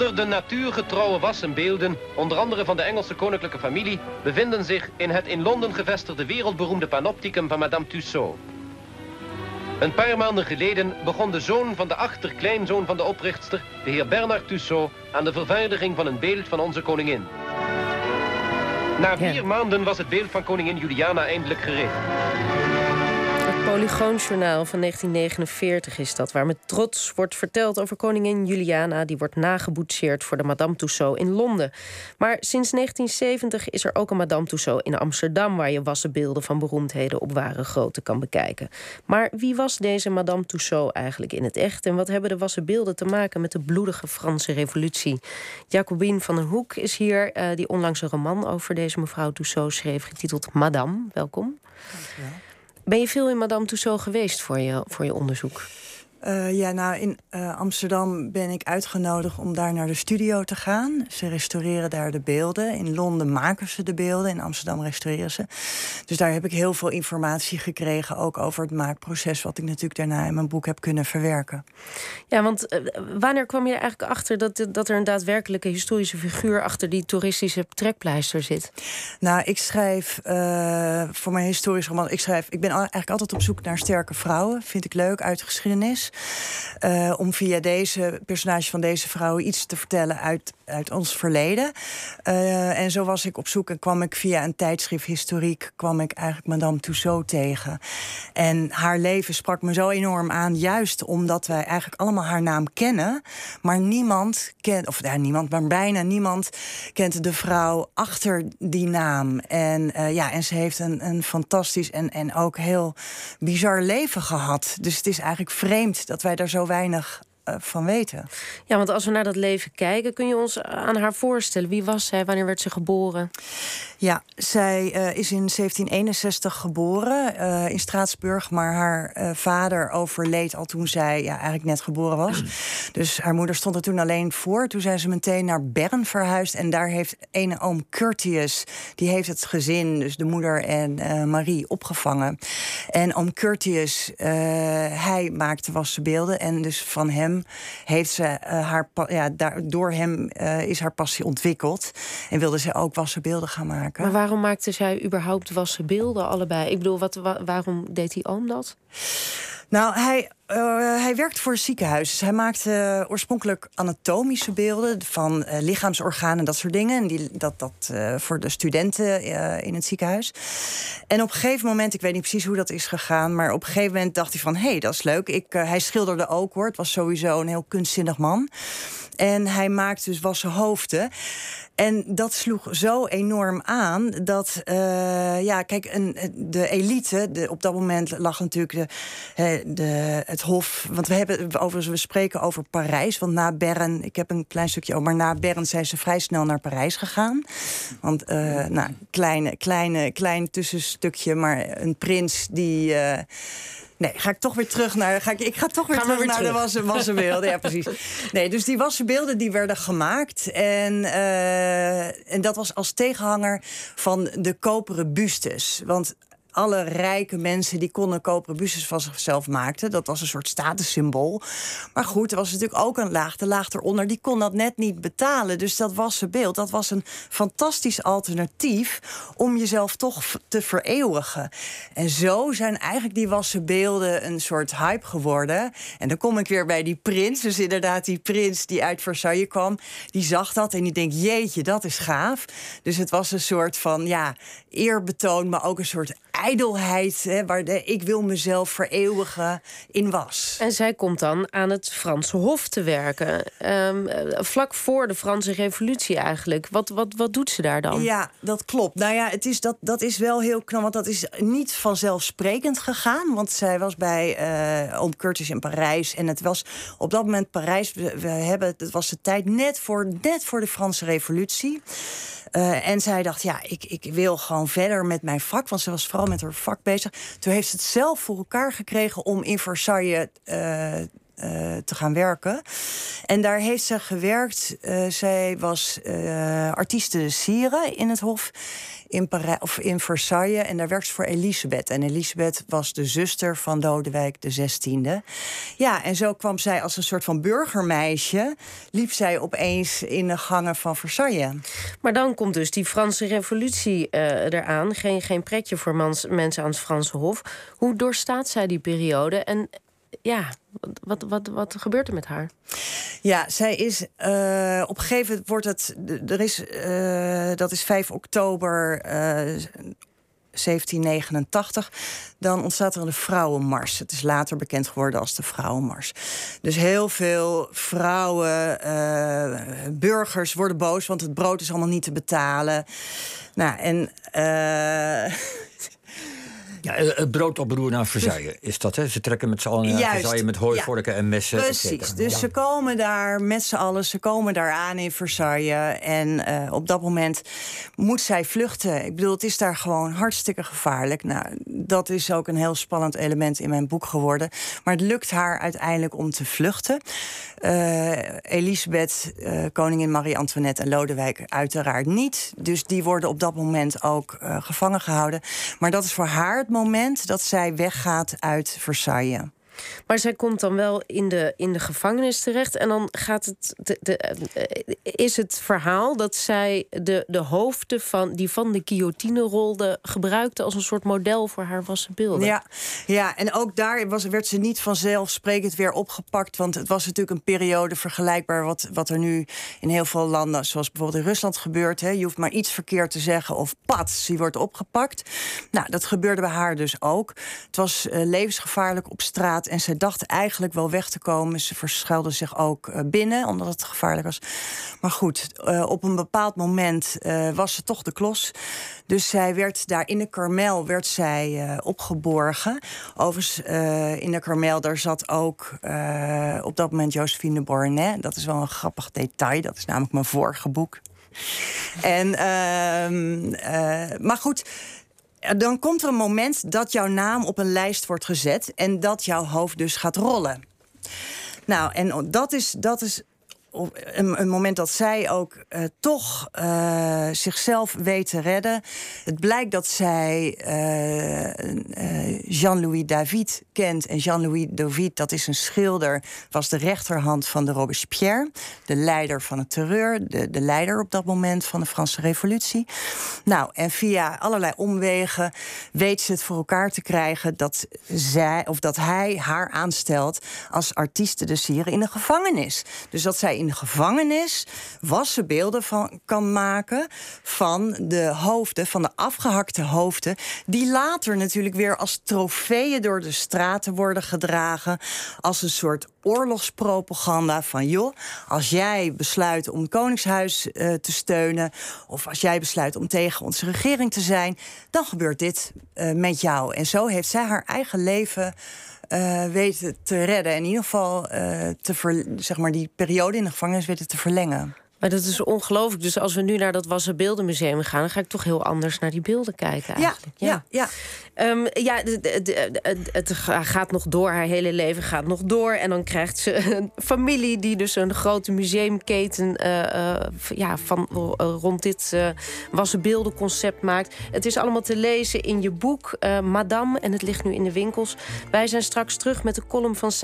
Honderden natuurgetrouwe wassenbeelden, onder andere van de Engelse koninklijke familie, bevinden zich in het in Londen gevestigde wereldberoemde panopticum van Madame Tussaud. Een paar maanden geleden begon de zoon van de achterkleinzoon van de oprichtster, de heer Bernard Tussaud, aan de vervaardiging van een beeld van onze koningin. Na vier maanden was het beeld van koningin Juliana eindelijk gereed. Polygoonjournaal van 1949 is dat, waar met trots wordt verteld over koningin Juliana, die wordt nageboetseerd voor de Madame Tussaud in Londen. Maar sinds 1970 is er ook een Madame Tussaud in Amsterdam, waar je wassen beelden van beroemdheden op ware grootte kan bekijken. Maar wie was deze Madame Tussaud eigenlijk in het echt en wat hebben de wassen beelden te maken met de bloedige Franse Revolutie? Jacobine van den Hoek is hier, uh, die onlangs een roman over deze mevrouw Tussaud schreef, getiteld Madame. Welkom. Dankjewel. Ben je veel in Madame Tussauds geweest voor je, voor je onderzoek? Uh, ja, nou, in uh, Amsterdam ben ik uitgenodigd om daar naar de studio te gaan. Ze restaureren daar de beelden. In Londen maken ze de beelden, in Amsterdam restaureren ze. Dus daar heb ik heel veel informatie gekregen, ook over het maakproces, wat ik natuurlijk daarna in mijn boek heb kunnen verwerken. Ja, want uh, wanneer kwam je eigenlijk achter dat, dat er een daadwerkelijke historische figuur achter die toeristische trekpleister zit? Nou, ik schrijf voor mijn historische roman, ik schrijf, ik ben eigenlijk altijd op zoek naar sterke vrouwen. Vind ik leuk uit de geschiedenis. Uh, om via deze personage van deze vrouw iets te vertellen uit, uit ons verleden. Uh, en zo was ik op zoek en kwam ik via een tijdschrift historiek kwam ik eigenlijk Madame Tussaud tegen. En haar leven sprak me zo enorm aan, juist omdat wij eigenlijk allemaal haar naam kennen, maar niemand kent, of ja, niemand, maar bijna niemand kent de vrouw achter die naam. En uh, ja, en ze heeft een, een fantastisch en, en ook heel bizar leven gehad. Dus het is eigenlijk vreemd dat wij daar zo weinig uh, van weten. Ja, want als we naar dat leven kijken, kun je ons aan haar voorstellen. Wie was zij? Wanneer werd ze geboren? Ja, zij uh, is in 1761 geboren uh, in Straatsburg. Maar haar vader overleed al toen zij ja, eigenlijk net geboren was. dus haar moeder stond er toen alleen voor. Toen zijn ze meteen naar Bern verhuisd. En daar heeft een oom Curtius, die heeft het gezin, dus de moeder en Marie, opgevangen. En oom Curtius, hij maakte wassen beelden. En dus van hem heeft ze uh, haar ja, door hem uh, is haar passie ontwikkeld. En wilde ze ook wassen beelden gaan maken. Maar waarom maakte zij überhaupt wassen beelden allebei? Ik bedoel, wat, waarom deed die oom dat? Nou, hij, uh, hij werkt voor het ziekenhuis. Dus hij maakte uh, oorspronkelijk anatomische beelden van uh, lichaamsorganen en dat soort dingen. En die, dat, dat voor de studenten in het ziekenhuis. En op een gegeven moment, ik weet niet precies hoe dat is gegaan, maar op een gegeven moment dacht hij van hé, hey, dat is leuk. Ik, hij schilderde ook hoor. Het was sowieso een heel kunstzinnig man. En hij maakte dus wassen hoofden. En dat sloeg zo enorm aan dat, uh, ja, kijk, een, de elite, op dat moment lag natuurlijk de, de, het Hof. Want we hebben overigens, we spreken over Parijs. Want na Bern, ik heb een klein stukje over, maar na Bern zijn ze vrij snel naar Parijs gegaan. Want, uh, nou, kleine, kleine, klein tussenstukje, maar een prins die. Uh, Nee, ga ik toch weer terug naar. Ga ik, ik ga toch weer terug naar de wassen, wassenbeelden. ja, precies. Nee, dus die wassenbeelden die werden gemaakt. En, uh, en dat was als tegenhanger van de koperen bustes. Want alle rijke mensen die konden koperen bustes van zichzelf maakten. Dat was een soort statussymbool. Maar goed, er was natuurlijk ook een laag, de laag eronder, die kon dat net niet betalen. Dus dat was beeld. Dat was een fantastisch alternatief om jezelf toch te vereeuwigen. En zo zijn eigenlijk die wassen beelden een soort hype geworden. En dan kom ik weer bij die prins. Dus inderdaad, die prins die uit Versailles kwam, die zag dat en die denkt: jeetje, dat is gaaf. Dus het was een soort van ja, eerbetoon, maar ook een soort ijdelheid, hè, waar de ik wil mezelf vereeuwigen in was. En zij komt dan aan het Franse Hof te werken. Um, vlak voor de Franse Revolutie eigenlijk. Wat, wat, wat doet ze daar dan? Ja, dat klopt. Nou ja, het is, dat, dat is wel heel knap, want dat is niet vanzelfsprekend gegaan. Want zij was bij uh, Oom Curtis in Parijs. En het was op dat moment Parijs. We, we hebben, het was de tijd net voor, net voor de Franse Revolutie. Uh, en zij dacht, ja, ik, ik wil gewoon verder met mijn vak. Want ze was vooral met haar vak bezig. Toen heeft ze het zelf voor elkaar gekregen om in Versailles uh, te gaan werken. En daar heeft ze gewerkt. zij was artieste de sieren in het Hof in, Parijs, of in Versailles. En daar werkte ze voor Elisabeth. En Elisabeth was de zuster van Lodewijk de 16e. Ja, en zo kwam zij als een soort van burgermeisje. liep zij opeens in de gangen van Versailles. Maar dan komt dus die Franse revolutie eraan. Geen, geen pretje voor mans, mensen aan het Franse Hof. Hoe doorstaat zij die periode? En ja, wat, wat, wat gebeurt er met haar? Ja, zij is uh, op een gegeven moment wordt het. Er is, uh, dat is 5 oktober. Uh, 1789, dan ontstaat er een vrouwenmars. Het is later bekend geworden als de vrouwenmars. Dus heel veel vrouwen, burgers worden boos, want het brood is allemaal niet te betalen. Nou, en Ja, eh, het broodoproer naar Versailles is dat, hè? Ze trekken met z'n allen naar Versailles met hooivorken en messen. Precies, dus ze komen daar met z'n allen, ze komen daar aan in Versailles. En uh, op dat moment moet zij vluchten. Ik bedoel, het is daar gewoon hartstikke gevaarlijk. Nou, dat is ook een heel spannend element in mijn boek geworden. Maar het lukt haar uiteindelijk om te vluchten. Uh, Elisabeth, uh, koningin Marie-Antoinette en Lodewijk uiteraard niet. Dus die worden op dat moment ook gevangen gehouden. Maar dat is voor haar moment dat zij weggaat uit Versailles. Maar zij komt dan wel in de, in de gevangenis terecht. En dan gaat het, de, de, eh, is het verhaal dat zij de, de hoofden van, die van de guillotine rolde, gebruikte als een soort model voor haar wassen beelden. Ja, ja en ook daar was, werd ze niet vanzelfsprekend weer opgepakt. Want het was natuurlijk een periode vergelijkbaar wat, wat er nu in heel veel landen, zoals bijvoorbeeld in Rusland gebeurt. Hè. Je hoeft maar iets verkeerd te zeggen of pats, die wordt opgepakt. Nou, dat gebeurde bij haar dus ook. Het was uh, levensgevaarlijk op straat en ze dacht eigenlijk wel weg te komen. Ze verschuilde zich ook eh, binnen, omdat het gevaarlijk was. Maar goed, uh, op een bepaald moment uh, was ze toch de klos. Dus zij werd daar in de Karmel werd zij, opgeborgen. Overigens, in de Karmel, daar zat ook op dat moment Josephine de Bornet. Dat is wel een grappig detail. Dat is namelijk mijn vorige boek. En, ehm, maar goed dan komt er een moment dat jouw naam op een lijst wordt gezet en dat jouw hoofd dus gaat rollen. Nou, en dat is, dat is een, een, moment dat zij ook uh, toch uh, zichzelf weet te redden. Het blijkt dat zij uh, Jean-Louis David kent. En Jean-Louis David, dat is een schilder, was de rechterhand van de Robespierre. De leider van het terreur, de, de leider op dat moment van de Franse Revolutie. Nou, en via allerlei omwegen weet ze het voor elkaar te krijgen dat zij, of dat hij haar aanstelt als artieste de sieren in de gevangenis. Dus dat zij in de gevangenis wassen beelden van kan maken van de hoofden, van de afgehakte hoofden, die later natuurlijk weer als trofeeën door de straten worden gedragen, als een soort oorlogspropaganda van joh, als jij besluit om het Koningshuis uh, te steunen, of als jij besluit om tegen onze regering te zijn, dan gebeurt dit uh, met jou. En zo heeft zij haar eigen leven uh, weten te redden. En in ieder geval uh, te ver, zeg maar die periode in de gevangenis weten te verlengen. Maar dat is ongelooflijk. Dus als we nu naar dat Wassen Beeldenmuseum gaan, dan ga ik toch heel anders naar die beelden kijken. Eigenlijk. Ja, ja. ja. Um, ja, het gaat nog door. Haar hele leven gaat nog door. En dan krijgt ze een familie die dus een grote museumketen uh, uh, ja, van, uh, rond dit Wassen Beeldenconcept maakt. Het is allemaal te lezen in je boek Madame. En het ligt nu in de winkels. Wij zijn straks terug met de column van Sarah